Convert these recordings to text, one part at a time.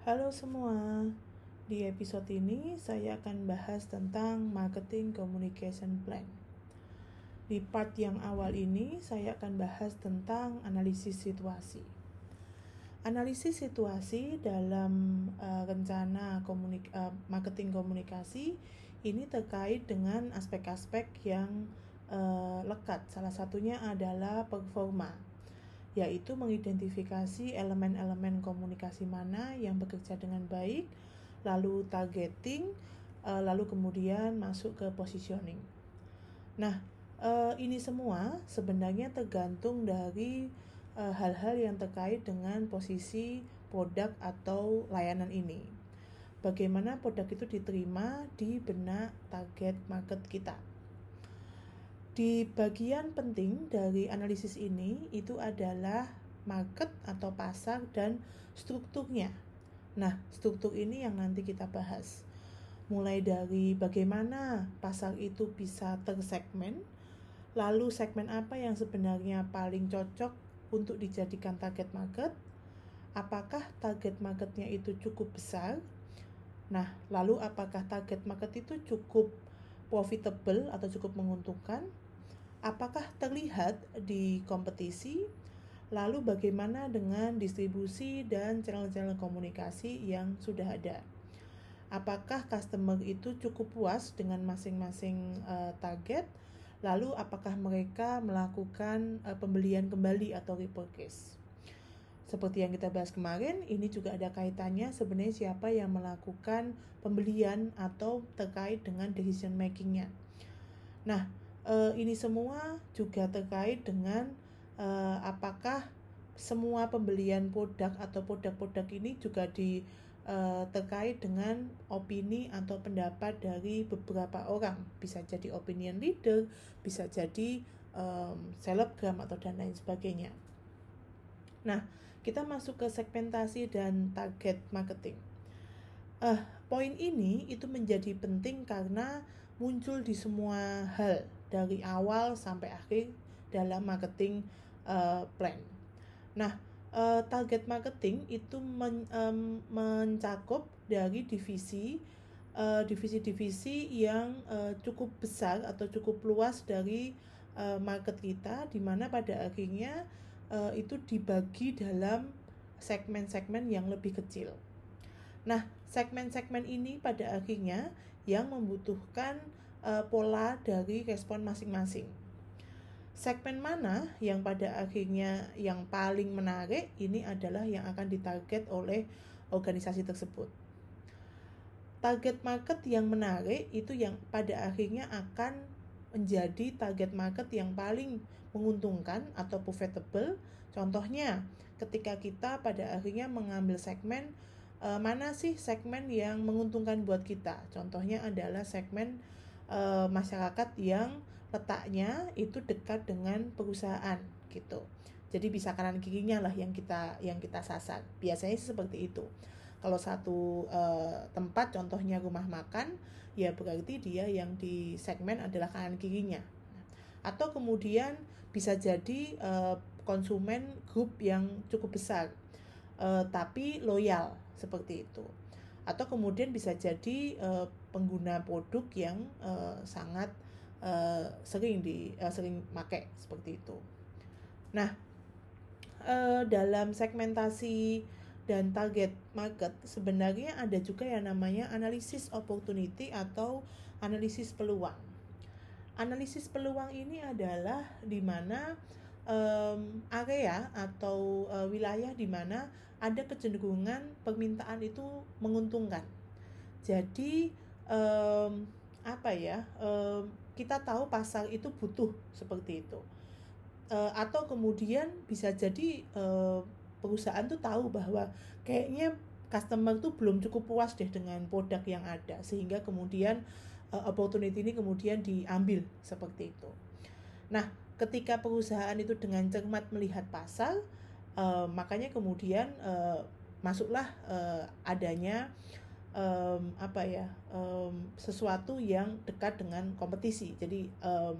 Halo semua, di episode ini saya akan bahas tentang marketing communication plan. Di part yang awal ini saya akan bahas tentang analisis situasi. Analisis situasi dalam uh, rencana komunik uh, marketing komunikasi ini terkait dengan aspek-aspek yang uh, lekat. Salah satunya adalah performa yaitu mengidentifikasi elemen-elemen komunikasi mana yang bekerja dengan baik, lalu targeting, eh, lalu kemudian masuk ke positioning. Nah, eh, ini semua sebenarnya tergantung dari eh, hal-hal yang terkait dengan posisi produk atau layanan ini. Bagaimana produk itu diterima di benak target market kita. Di bagian penting dari analisis ini itu adalah market atau pasar dan strukturnya. Nah, struktur ini yang nanti kita bahas. Mulai dari bagaimana pasar itu bisa tersegmen, lalu segmen apa yang sebenarnya paling cocok untuk dijadikan target market, apakah target marketnya itu cukup besar, nah lalu apakah target market itu cukup profitable atau cukup menguntungkan? Apakah terlihat di kompetisi? Lalu bagaimana dengan distribusi dan channel-channel komunikasi yang sudah ada? Apakah customer itu cukup puas dengan masing-masing uh, target? Lalu apakah mereka melakukan uh, pembelian kembali atau repurchase? Seperti yang kita bahas kemarin, ini juga ada kaitannya sebenarnya siapa yang melakukan pembelian atau terkait dengan decision makingnya. Nah, eh, ini semua juga terkait dengan eh, apakah semua pembelian produk atau produk-produk ini juga di eh, terkait dengan opini atau pendapat dari beberapa orang. Bisa jadi opinion leader, bisa jadi um, selebgram atau dan lain sebagainya. Nah, kita masuk ke segmentasi dan target marketing. Uh, poin ini itu menjadi penting karena muncul di semua hal dari awal sampai akhir dalam marketing uh, plan. Nah, uh, target marketing itu men, um, mencakup dari divisi divisi-divisi uh, yang uh, cukup besar atau cukup luas dari uh, market kita, di mana pada akhirnya uh, itu dibagi dalam segmen-segmen yang lebih kecil. Nah, segmen-segmen ini pada akhirnya yang membutuhkan uh, pola dari respon masing-masing. Segmen mana yang pada akhirnya yang paling menarik ini adalah yang akan ditarget oleh organisasi tersebut. Target market yang menarik itu yang pada akhirnya akan menjadi target market yang paling menguntungkan atau profitable. Contohnya, ketika kita pada akhirnya mengambil segmen e, mana sih segmen yang menguntungkan buat kita? Contohnya adalah segmen e, masyarakat yang letaknya itu dekat dengan perusahaan gitu. Jadi bisa kanan kirinya lah yang kita yang kita sasar. Biasanya seperti itu. Kalau satu e, tempat contohnya rumah makan, ya berarti dia yang di segmen adalah kanan kirinya. Atau kemudian bisa jadi uh, konsumen grup yang cukup besar uh, tapi loyal seperti itu. Atau kemudian bisa jadi uh, pengguna produk yang uh, sangat uh, sering di uh, sering pakai seperti itu. Nah uh, dalam segmentasi dan target market sebenarnya ada juga yang namanya analisis opportunity atau analisis peluang analisis peluang ini adalah di mana um, area atau uh, wilayah di mana ada kecenderungan permintaan itu menguntungkan. Jadi um, apa ya? Um, kita tahu pasar itu butuh seperti itu. Uh, atau kemudian bisa jadi uh, perusahaan tuh tahu bahwa kayaknya customer tuh belum cukup puas deh dengan produk yang ada sehingga kemudian uh, opportunity ini kemudian diambil seperti itu. Nah, ketika perusahaan itu dengan cermat melihat pasar, uh, makanya kemudian uh, masuklah uh, adanya um, apa ya um, sesuatu yang dekat dengan kompetisi. Jadi um,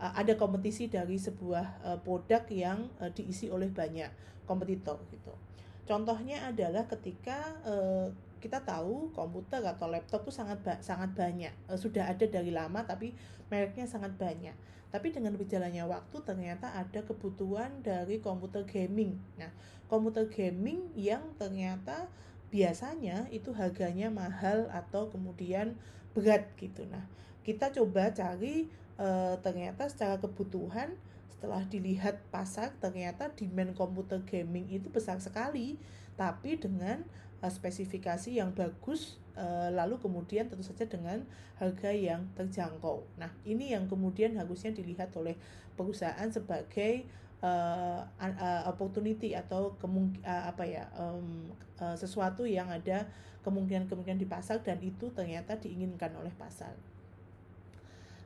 ada kompetisi dari sebuah uh, produk yang uh, diisi oleh banyak kompetitor gitu. Contohnya adalah ketika uh, kita tahu komputer atau laptop itu sangat ba sangat banyak. Uh, sudah ada dari lama tapi mereknya sangat banyak. Tapi dengan berjalannya waktu ternyata ada kebutuhan dari komputer gaming. Nah komputer gaming yang ternyata biasanya itu harganya mahal atau kemudian berat gitu. Nah kita coba cari uh, ternyata secara kebutuhan setelah dilihat pasar ternyata demand komputer gaming itu besar sekali tapi dengan uh, spesifikasi yang bagus uh, lalu kemudian tentu saja dengan harga yang terjangkau. Nah, ini yang kemudian harusnya dilihat oleh perusahaan sebagai uh, uh, opportunity atau kemung uh, apa ya um, uh, sesuatu yang ada kemungkinan-kemungkinan di pasar dan itu ternyata diinginkan oleh pasar.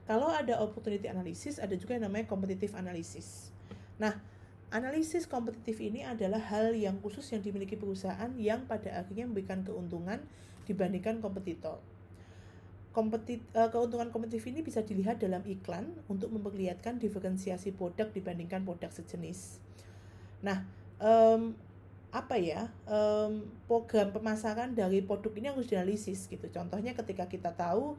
Kalau ada opportunity analysis, ada juga yang namanya competitive analysis. Nah, Analisis kompetitif ini adalah hal yang khusus yang dimiliki perusahaan yang pada akhirnya memberikan keuntungan dibandingkan kompetitor. Kompetit, uh, keuntungan kompetitif ini bisa dilihat dalam iklan untuk memperlihatkan diferensiasi produk dibandingkan produk sejenis. Nah, um, apa ya um, program pemasaran dari produk ini harus dianalisis gitu. Contohnya ketika kita tahu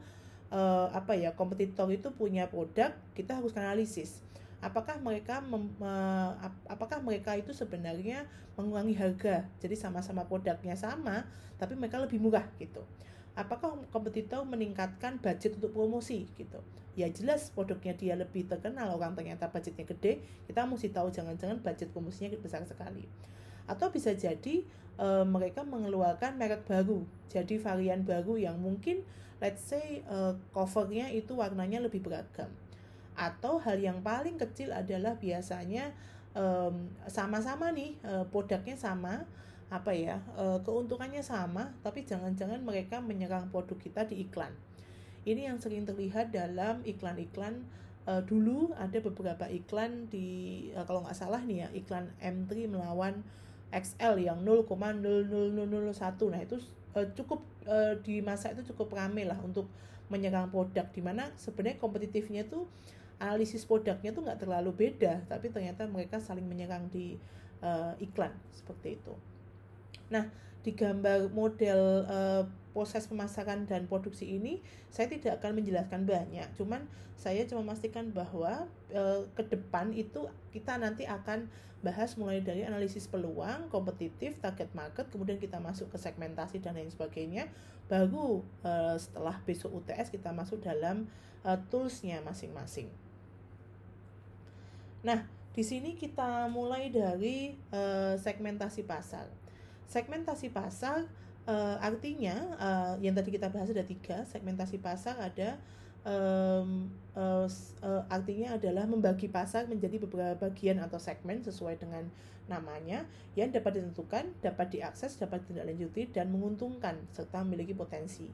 uh, apa ya kompetitor itu punya produk, kita harus analisis. Apakah mereka mem, uh, apakah mereka itu sebenarnya mengurangi harga? Jadi sama-sama produknya sama tapi mereka lebih murah gitu. Apakah kompetitor meningkatkan budget untuk promosi gitu? Ya jelas produknya dia lebih terkenal orang ternyata budgetnya gede kita mesti tahu jangan-jangan budget promosinya besar sekali. Atau bisa jadi e, mereka mengeluarkan merek baru jadi varian baru yang mungkin let's say e, covernya itu warnanya lebih beragam. Atau hal yang paling kecil adalah biasanya sama-sama um, nih uh, produknya sama apa ya uh, keuntungannya sama tapi jangan-jangan mereka menyerang produk kita di iklan. Ini yang sering terlihat dalam iklan-iklan uh, dulu ada beberapa iklan di uh, kalau nggak salah nih ya iklan M3 melawan XL yang 0,00001 nah itu uh, cukup uh, di masa itu cukup ramai lah untuk menyerang produk di mana sebenarnya kompetitifnya tuh analisis produknya tuh nggak terlalu beda tapi ternyata mereka saling menyerang di uh, iklan seperti itu. Nah di gambar model uh, proses pemasaran dan produksi ini saya tidak akan menjelaskan banyak. Cuman saya cuma memastikan bahwa uh, ke depan itu kita nanti akan bahas mulai dari analisis peluang kompetitif target market kemudian kita masuk ke segmentasi dan lain sebagainya. Baru uh, setelah besok UTS kita masuk dalam uh, toolsnya masing-masing. Nah, di sini kita mulai dari uh, segmentasi pasar. Segmentasi pasar uh, artinya uh, yang tadi kita bahas ada tiga. Segmentasi pasar ada um, uh, uh, artinya adalah membagi pasar menjadi beberapa bagian atau segmen sesuai dengan namanya yang dapat ditentukan, dapat diakses, dapat ditindaklanjuti dan menguntungkan serta memiliki potensi.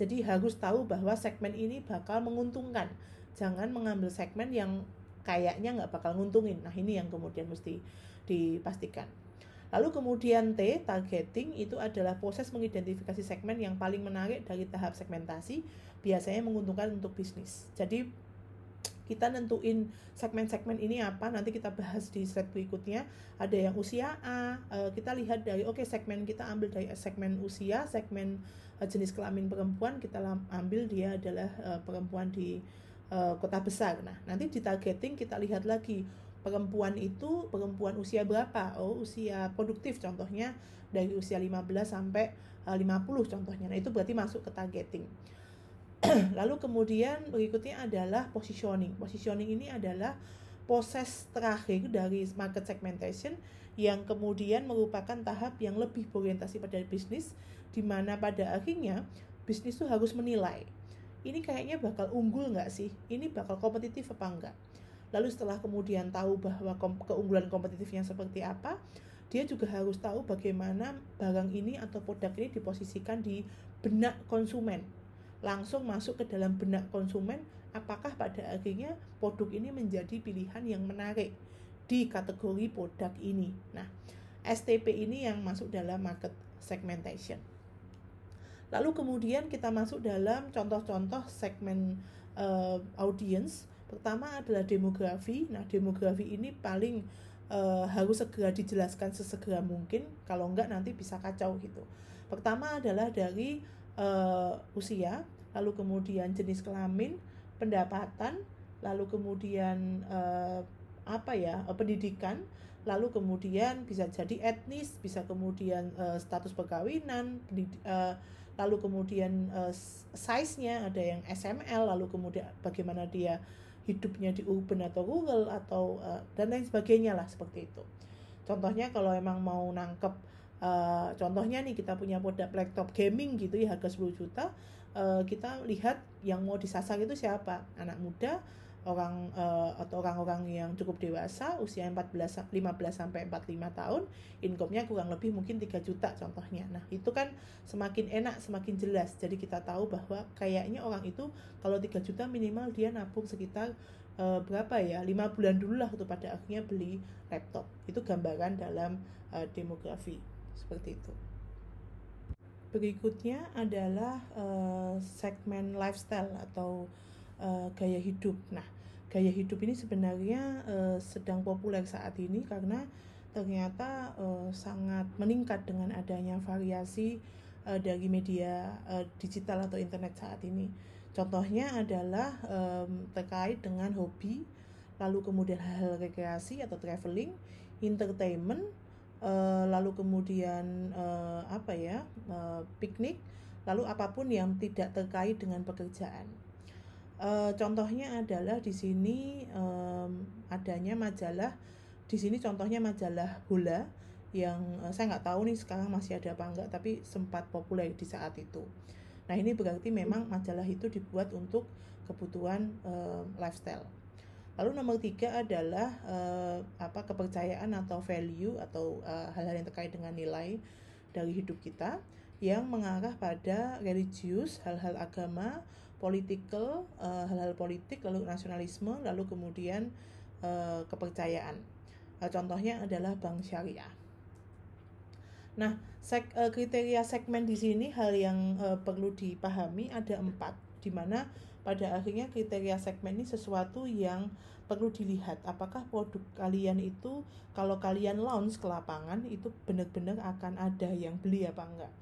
Jadi harus tahu bahwa segmen ini bakal menguntungkan. Jangan mengambil segmen yang kayaknya nggak bakal nguntungin. Nah ini yang kemudian mesti dipastikan. Lalu kemudian T, targeting itu adalah proses mengidentifikasi segmen yang paling menarik dari tahap segmentasi, biasanya menguntungkan untuk bisnis. Jadi kita nentuin segmen-segmen ini apa nanti kita bahas di slide berikutnya ada yang usia A eh, kita lihat dari oke okay, segmen kita ambil dari segmen usia segmen eh, jenis kelamin perempuan kita ambil dia adalah eh, perempuan di kota besar. Nah, nanti di targeting kita lihat lagi perempuan itu perempuan usia berapa? Oh, usia produktif contohnya dari usia 15 sampai uh, eh, 50 contohnya. Nah, itu berarti masuk ke targeting. Lalu kemudian berikutnya adalah positioning. Positioning ini adalah proses terakhir dari market segmentation yang kemudian merupakan tahap yang lebih berorientasi pada bisnis di mana pada akhirnya bisnis itu harus menilai ini kayaknya bakal unggul nggak sih? Ini bakal kompetitif apa enggak? Lalu setelah kemudian tahu bahwa keunggulan kompetitifnya seperti apa, dia juga harus tahu bagaimana barang ini atau produk ini diposisikan di benak konsumen. Langsung masuk ke dalam benak konsumen, apakah pada akhirnya produk ini menjadi pilihan yang menarik di kategori produk ini. Nah, STP ini yang masuk dalam market segmentation. Lalu kemudian kita masuk dalam contoh-contoh segmen uh, audience. Pertama adalah demografi. Nah, demografi ini paling uh, harus segera dijelaskan sesegera mungkin kalau enggak nanti bisa kacau gitu pertama adalah dari uh, usia lalu kemudian jenis kelamin pendapatan lalu kemudian uh, apa ya pendidikan lalu kemudian bisa jadi etnis bisa kemudian uh, status perkawinan lalu kemudian uh, size-nya ada yang SML lalu kemudian bagaimana dia hidupnya di urban atau rural atau uh, dan lain sebagainya lah seperti itu. Contohnya kalau emang mau nangkep uh, contohnya nih kita punya produk laptop gaming gitu ya harga 10 juta uh, kita lihat yang mau disasar itu siapa anak muda orang uh, atau orang-orang yang cukup dewasa usia 14 15 sampai 45 tahun income-nya kurang lebih mungkin 3 juta contohnya. Nah, itu kan semakin enak, semakin jelas. Jadi kita tahu bahwa kayaknya orang itu kalau 3 juta minimal dia nabung sekitar uh, berapa ya? 5 bulan dulu lah untuk pada akhirnya beli laptop. Itu gambaran dalam uh, demografi seperti itu. Berikutnya adalah uh, segmen lifestyle atau uh, gaya hidup. Nah, gaya hidup ini sebenarnya uh, sedang populer saat ini karena ternyata uh, sangat meningkat dengan adanya variasi uh, dari media uh, digital atau internet saat ini. Contohnya adalah um, terkait dengan hobi, lalu kemudian hal-hal rekreasi atau traveling, entertainment, uh, lalu kemudian uh, apa ya, uh, piknik, lalu apa pun yang tidak terkait dengan pekerjaan. Uh, contohnya adalah di sini um, adanya majalah, di sini contohnya majalah bola yang uh, saya nggak tahu nih sekarang masih ada apa enggak, tapi sempat populer di saat itu. Nah ini berarti memang majalah itu dibuat untuk kebutuhan uh, lifestyle. Lalu nomor tiga adalah uh, apa kepercayaan atau value atau hal-hal uh, yang terkait dengan nilai dari hidup kita yang mengarah pada religius, hal-hal agama, political, uh, hal-hal politik, lalu nasionalisme, lalu kemudian uh, kepercayaan. Uh, contohnya adalah bank syariah. Nah, sek, uh, kriteria segmen di sini hal yang uh, perlu dipahami ada empat, di mana pada akhirnya kriteria segmen ini sesuatu yang perlu dilihat apakah produk kalian itu kalau kalian launch ke lapangan itu benar-benar akan ada yang beli apa enggak.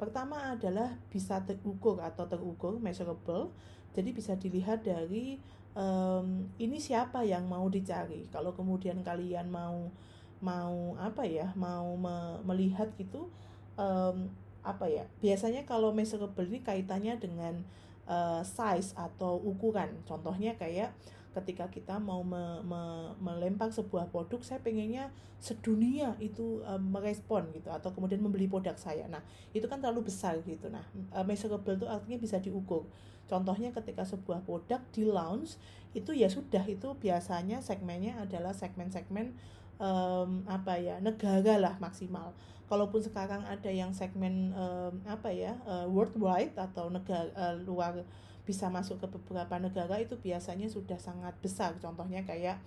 Pertama adalah bisa terukur atau terukur measurable. Jadi bisa dilihat dari um, ini siapa yang mau dicari. Kalau kemudian kalian mau mau apa ya, mau me melihat gitu um, apa ya? Biasanya kalau measurable ini kaitannya dengan uh, size atau ukuran. Contohnya kayak ketika kita mau me, me, melempar sebuah produk saya pengennya sedunia itu um, merespon gitu atau kemudian membeli produk saya. Nah itu kan terlalu besar gitu. Nah uh, measurable itu artinya bisa diukur. Contohnya ketika sebuah produk di launch itu ya sudah itu biasanya segmennya adalah segmen-segmen um, apa ya negara lah maksimal. Kalaupun sekarang ada yang segmen um, apa ya uh, worldwide atau negara uh, luar bisa masuk ke beberapa negara itu biasanya sudah sangat besar contohnya kayak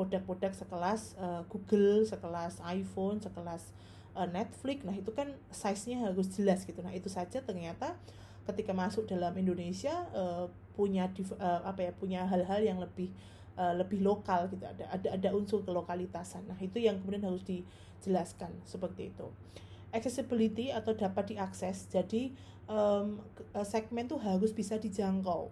produk-produk sekelas uh, Google, sekelas iPhone, sekelas uh, Netflix. Nah, itu kan size-nya harus jelas gitu. Nah, itu saja ternyata ketika masuk dalam Indonesia uh, punya uh, apa ya punya hal-hal yang lebih uh, lebih lokal gitu. Ada ada ada unsur kelokalitasan. Nah, itu yang kemudian harus dijelaskan seperti itu. Accessibility atau dapat diakses. Jadi um, segmen tuh harus bisa dijangkau.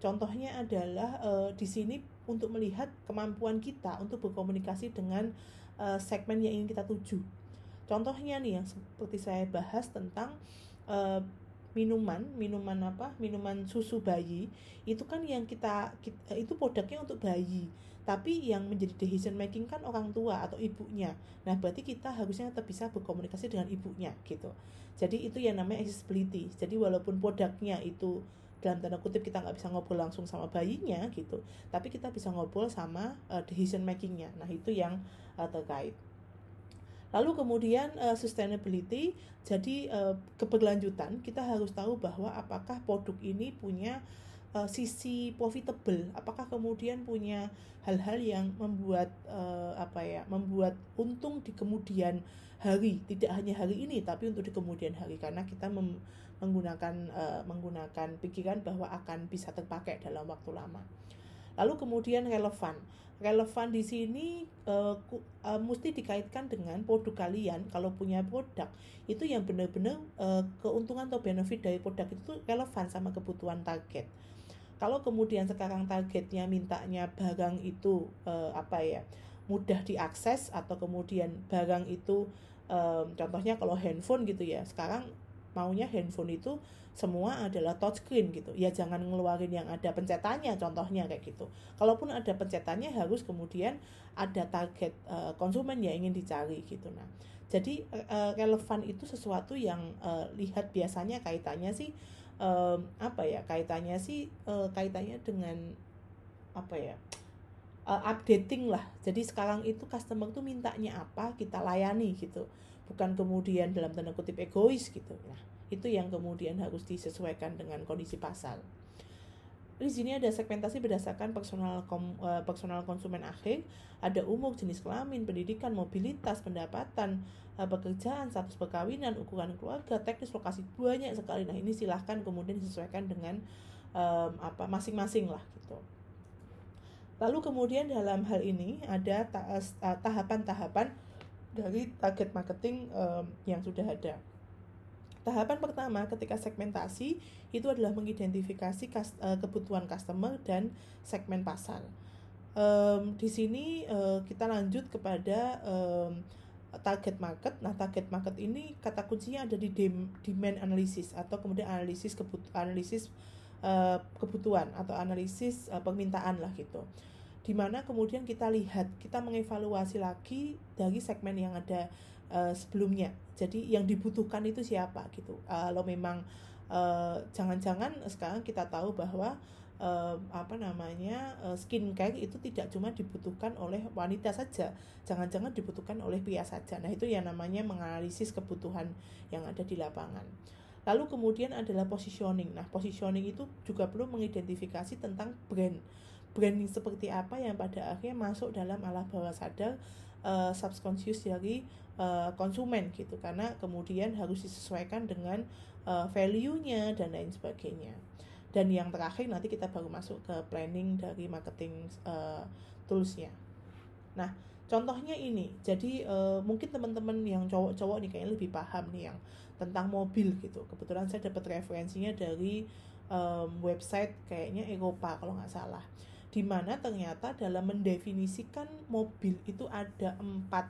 Contohnya adalah uh, di sini untuk melihat kemampuan kita untuk berkomunikasi dengan uh, segmen yang ingin kita tuju. Contohnya nih yang seperti saya bahas tentang uh, minuman, minuman apa? Minuman susu bayi itu kan yang kita, kita itu produknya untuk bayi tapi yang menjadi decision making kan orang tua atau ibunya. Nah berarti kita harusnya tetap bisa berkomunikasi dengan ibunya gitu. Jadi itu yang namanya accessibility. Jadi walaupun produknya itu dalam tanda kutip kita nggak bisa ngobrol langsung sama bayinya gitu tapi kita bisa ngobrol sama uh, decision makingnya. Nah itu yang uh, terkait. Lalu kemudian uh, sustainability, jadi uh, keberlanjutan kita harus tahu bahwa apakah produk ini punya uh, sisi profitable apakah kemudian punya hal-hal yang membuat uh, apa ya membuat untung di kemudian hari tidak hanya hari ini tapi untuk di kemudian hari karena kita mem menggunakan uh, menggunakan pikiran bahwa akan bisa terpakai dalam waktu lama Lalu kemudian relevan. Relevan di sini uh, uh, mesti dikaitkan dengan produk kalian. Kalau punya produk itu yang benar-benar uh, keuntungan atau benefit dari produk itu relevan sama kebutuhan target. Kalau kemudian sekarang targetnya mintanya barang itu uh, apa ya mudah diakses atau kemudian barang itu um, contohnya kalau handphone gitu ya sekarang maunya handphone itu semua adalah touchscreen gitu. Ya jangan ngeluarin yang ada pencetannya contohnya kayak gitu. Kalaupun ada pencetannya harus kemudian ada target uh, konsumen yang ingin dicari gitu. Nah jadi uh, relevan itu sesuatu yang uh, lihat biasanya kaitannya sih um, apa ya kaitannya sih uh, kaitannya dengan apa ya uh, updating lah. Jadi sekarang itu customer tuh mintanya apa kita layani gitu. Bukan kemudian dalam tanda kutip egois gitu. Nah itu yang kemudian harus disesuaikan dengan kondisi pasar. Di sini ada segmentasi berdasarkan personal kom, uh, personal konsumen akhir, ada umur, jenis kelamin, pendidikan, mobilitas, pendapatan, pekerjaan, status perkawinan, ukuran keluarga, teknis lokasi banyak sekali. Nah ini silahkan kemudian disesuaikan dengan um, apa masing-masing lah gitu. Lalu kemudian dalam hal ini ada tahapan-tahapan dari target marketing um, yang sudah ada. Tahapan pertama ketika segmentasi itu adalah mengidentifikasi uh, kebutuhan customer dan segmen pasar. Um, di sini uh, kita lanjut kepada um, target market. Nah, target market ini kata kuncinya ada di demand analysis atau kemudian analisis kebut analisis uh, kebutuhan atau analisis uh, permintaan lah gitu. Di mana kemudian kita lihat, kita mengevaluasi lagi dari segmen yang ada uh, sebelumnya jadi yang dibutuhkan itu siapa gitu kalau memang jangan jangan-jangan sekarang kita tahu bahwa uh, apa namanya uh, skincare itu tidak cuma dibutuhkan oleh wanita saja jangan-jangan dibutuhkan oleh pria saja. Nah itu yang namanya menganalisis kebutuhan yang ada di lapangan. Lalu kemudian adalah positioning. Nah positioning itu juga perlu mengidentifikasi tentang brand. Branding seperti apa yang pada akhirnya masuk dalam alam bawah sadar uh, subconscious dari uh, konsumen gitu. Karena kemudian harus disesuaikan dengan uh, value-nya dan lain sebagainya. Dan yang terakhir nanti kita baru masuk ke planning dari marketing uh, tools-nya. Nah, contohnya ini. Jadi uh, mungkin teman-teman yang cowok-cowok nih kayaknya lebih paham nih yang tentang mobil gitu. Kebetulan saya dapat referensinya dari um, website kayaknya Eropa kalau nggak salah di mana ternyata dalam mendefinisikan mobil itu ada empat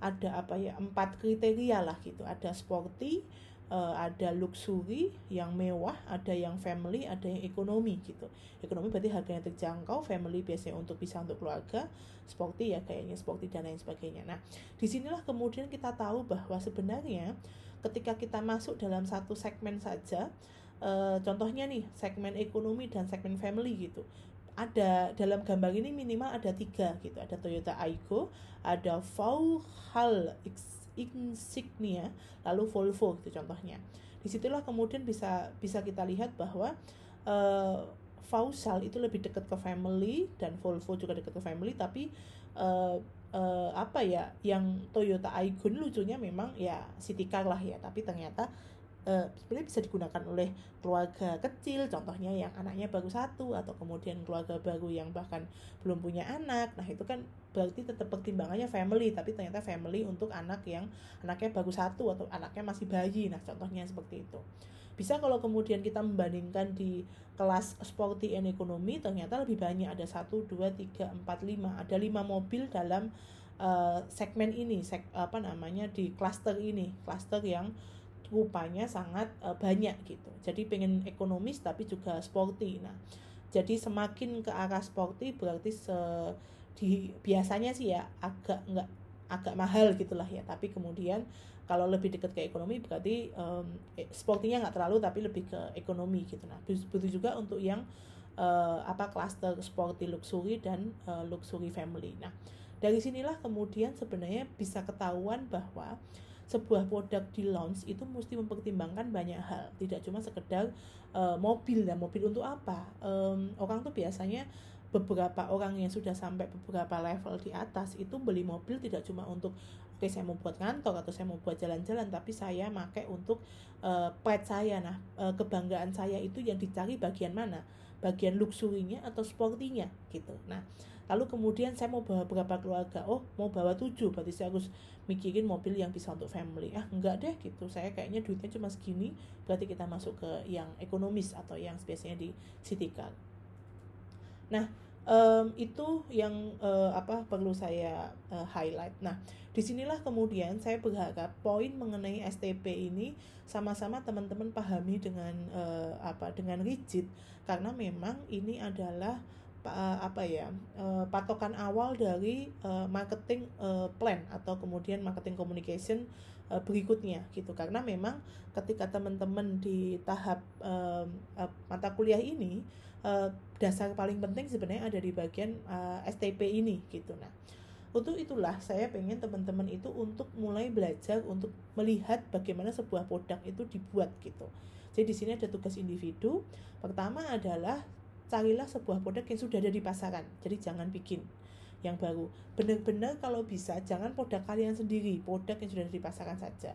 ada apa ya empat kriteria lah gitu ada sporty uh, ada luxury yang mewah ada yang family ada yang ekonomi gitu. Ekonomi berarti harganya terjangkau family biasanya untuk bisa untuk keluarga sporty ya kayaknya sporty dan lain sebagainya. Nah di sinilah kemudian kita tahu bahwa sebenarnya ketika kita masuk dalam satu segmen saja uh, contohnya nih segmen ekonomi dan segmen family gitu. Ada dalam gambar ini minimal ada tiga gitu. Ada Toyota Aygo ada Vauxhall Insignia lalu Volvo gitu contohnya. Di situlah kemudian bisa bisa kita lihat bahwa uh, Vauxhall itu lebih dekat ke family dan Volvo juga dekat ke family tapi uh, uh, apa ya yang Toyota Aygo lucunya memang ya city car lah ya tapi ternyata uh, sebenarnya bisa digunakan oleh keluarga kecil contohnya yang anaknya baru satu atau kemudian keluarga baru yang bahkan belum punya anak. Nah itu kan berarti tetap pertimbangannya family tapi ternyata family untuk anak yang anaknya baru satu atau anaknya masih bayi. Nah contohnya seperti itu. Bisa kalau kemudian kita membandingkan di kelas sporty and economy ternyata lebih banyak. Ada satu dua tiga empat lima. Ada lima mobil dalam uh, segmen ini seg, apa namanya di cluster ini. Cluster yang rupanya sangat uh, banyak gitu. Jadi pengen ekonomis tapi juga sporty. Nah, jadi semakin ke arah sporty berarti se di biasanya sih ya agak nggak agak mahal gitulah ya. Tapi kemudian kalau lebih dekat ke ekonomi berarti um, sportinya nggak terlalu tapi lebih ke ekonomi gitu. Nah, butuh juga untuk yang uh, apa cluster sporty luxury dan uh, luxury family. Nah, dari sinilah kemudian sebenarnya bisa ketahuan bahwa sebuah produk di launch itu mesti mempertimbangkan banyak hal. Tidak cuma sekedar uh, mobil dan mobil untuk apa? Um, orang tuh biasanya beberapa orang yang sudah sampai beberapa level di atas itu beli mobil tidak cuma untuk oke okay, saya mau buat kantor atau saya mau buat jalan-jalan tapi saya pakai untuk uh, pet saya. Nah uh, kebanggaan saya itu yang dicari bagian mana? Bagian luxurinya atau sportinya gitu. Nah lalu kemudian saya mau bawa berapa keluarga oh mau bawa tujuh berarti saya harus mikirin mobil yang bisa untuk family. Ah enggak deh gitu. Saya kayaknya duitnya cuma segini berarti kita masuk ke yang ekonomis atau yang biasanya di city car. Nah um, itu yang uh, apa perlu saya uh, highlight. Nah di sinilah kemudian saya berharap poin mengenai STP ini sama-sama teman-teman pahami dengan uh, apa dengan rigid. Karena memang ini adalah apa ya uh, patokan awal dari uh, marketing uh, plan atau kemudian marketing communication berikutnya gitu karena memang ketika teman-teman di tahap mata kuliah ini dasar paling penting sebenarnya ada di bagian STP ini gitu nah untuk itulah saya pengen teman-teman itu untuk mulai belajar untuk melihat bagaimana sebuah produk itu dibuat gitu. Jadi di sini ada tugas individu. Pertama adalah carilah sebuah produk yang sudah ada di pasaran. Jadi jangan bikin yang baru. Benar-benar kalau bisa jangan produk kalian sendiri, produk yang sudah ada di pasaran saja.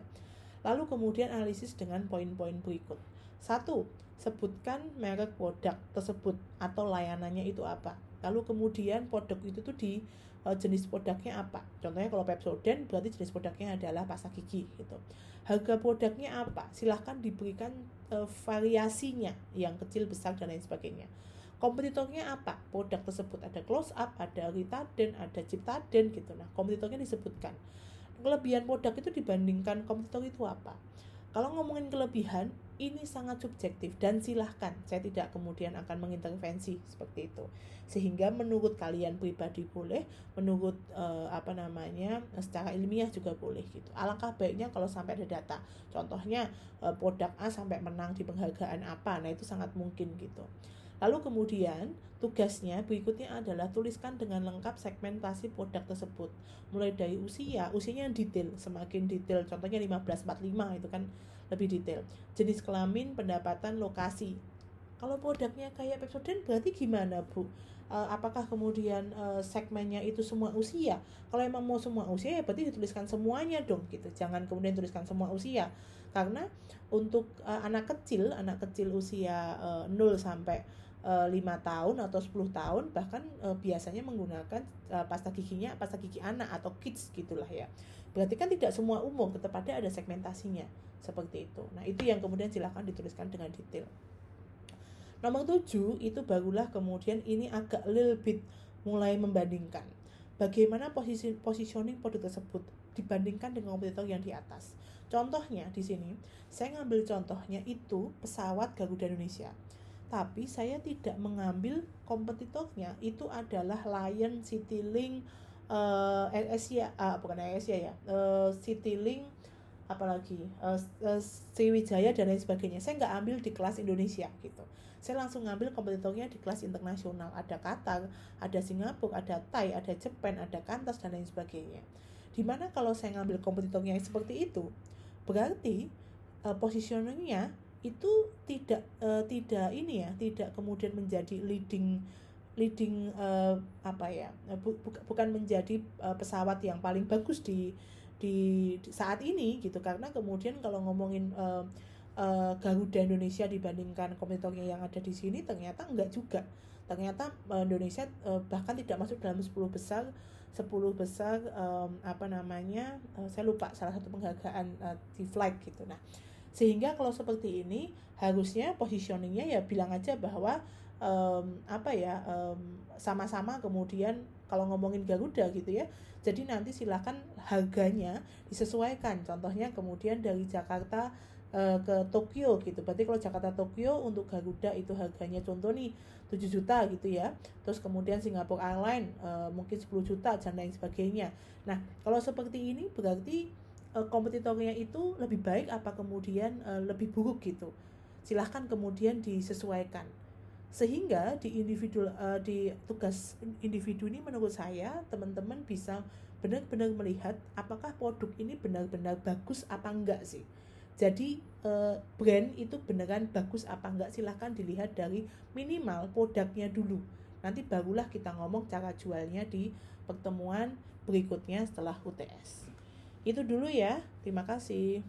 Lalu kemudian analisis dengan poin-poin berikut. Satu, sebutkan merek produk tersebut atau layanannya itu apa. Lalu kemudian produk itu tuh di uh, jenis produknya apa. Contohnya kalau Pepsodent berarti jenis produknya adalah pasta gigi gitu. Harga produknya apa? Silahkan diberikan uh, variasinya yang kecil, besar dan lain sebagainya kompetitornya apa? Produk tersebut ada close up ada Ritaden ada Ciptaden gitu. Nah kompetitornya disebutkan. Kelebihan produk itu dibandingkan kompetitor itu apa? Kalau ngomongin kelebihan ini sangat subjektif dan silahkan saya tidak kemudian akan mengintervensi seperti itu. Sehingga menurut kalian pribadi boleh menurut uh, apa namanya secara ilmiah juga boleh gitu. Alangkah baiknya kalau sampai ada data. Contohnya uh, produk A sampai menang di penghargaan apa. Nah itu sangat mungkin gitu Lalu kemudian tugasnya berikutnya adalah tuliskan dengan lengkap segmentasi produk tersebut. Mulai dari usia, usianya yang detail, semakin detail. Contohnya 1545 itu kan lebih detail. Jenis kelamin, pendapatan, lokasi. Kalau produknya kayak Pepsodent berarti gimana, Bu? Uh, apakah kemudian uh, segmennya itu semua usia? Kalau emang mau semua usia ya berarti dituliskan semuanya dong gitu. Jangan kemudian tuliskan semua usia. Karena untuk uh, anak kecil, anak kecil usia uh, 0 sampai Eh, lima tahun atau 10 tahun bahkan e, biasanya menggunakan e, pasta giginya pasta gigi anak atau kids gitulah ya. Berarti kan tidak semua umum tetap ada ada segmentasinya seperti itu. Nah itu yang kemudian silahkan dituliskan dengan detail. Nomor 7 itu barulah kemudian ini agak little bit mulai membandingkan. Bagaimana posisi positioning produk tersebut dibandingkan dengan kompetitor yang di atas? Contohnya di sini saya ngambil contohnya itu pesawat Garuda Indonesia tapi saya tidak mengambil kompetitornya. Itu adalah Lion Citylink uh, Asia uh, bukan Asia ya uh, Citylink apalagi uh, uh, Sriwijaya dan lain sebagainya. Saya nggak ambil di kelas Indonesia gitu. Saya langsung ngambil kompetitornya di kelas internasional. Ada Qatar ada Singapura ada Thai ada Jepang ada Kantas dan lain sebagainya. Di mana kalau saya ngambil kompetitornya seperti itu berarti uh, positioningnya itu tidak uh, tidak ini ya tidak kemudian menjadi leading leading uh, apa ya bu, bu, bukan menjadi uh, pesawat yang paling bagus di, di di saat ini gitu. Karena kemudian kalau ngomongin uh, uh, Garuda Indonesia dibandingkan kompetitornya yang ada di sini ternyata enggak juga. Ternyata uh, Indonesia uh, bahkan tidak masuk dalam 10 besar 10 besar um, apa namanya uh, saya lupa salah satu penghargaan uh, di flight gitu. Nah sehingga kalau seperti ini harusnya positioningnya ya bilang aja bahwa um, apa ya sama sama-sama kemudian kalau ngomongin Garuda gitu ya jadi nanti silakan harganya disesuaikan. Contohnya kemudian dari Jakarta uh, ke Tokyo gitu. Berarti kalau Jakarta Tokyo untuk Garuda itu harganya contoh nih 7 juta gitu ya. Terus kemudian Singapore Airlines uh, mungkin 10 juta dan lain sebagainya. Nah kalau seperti ini berarti uh, kompetitornya itu lebih baik apa kemudian uh, lebih buruk gitu. Silahkan kemudian disesuaikan. Sehingga di individu uh, di tugas individu ini menurut saya teman-teman bisa benar-benar melihat apakah produk ini benar-benar bagus apa enggak sih. Jadi brand itu beneran bagus apa enggak silahkan dilihat dari minimal produknya dulu. Nanti barulah kita ngomong cara jualnya di pertemuan berikutnya setelah UTS itu dulu ya. Terima kasih.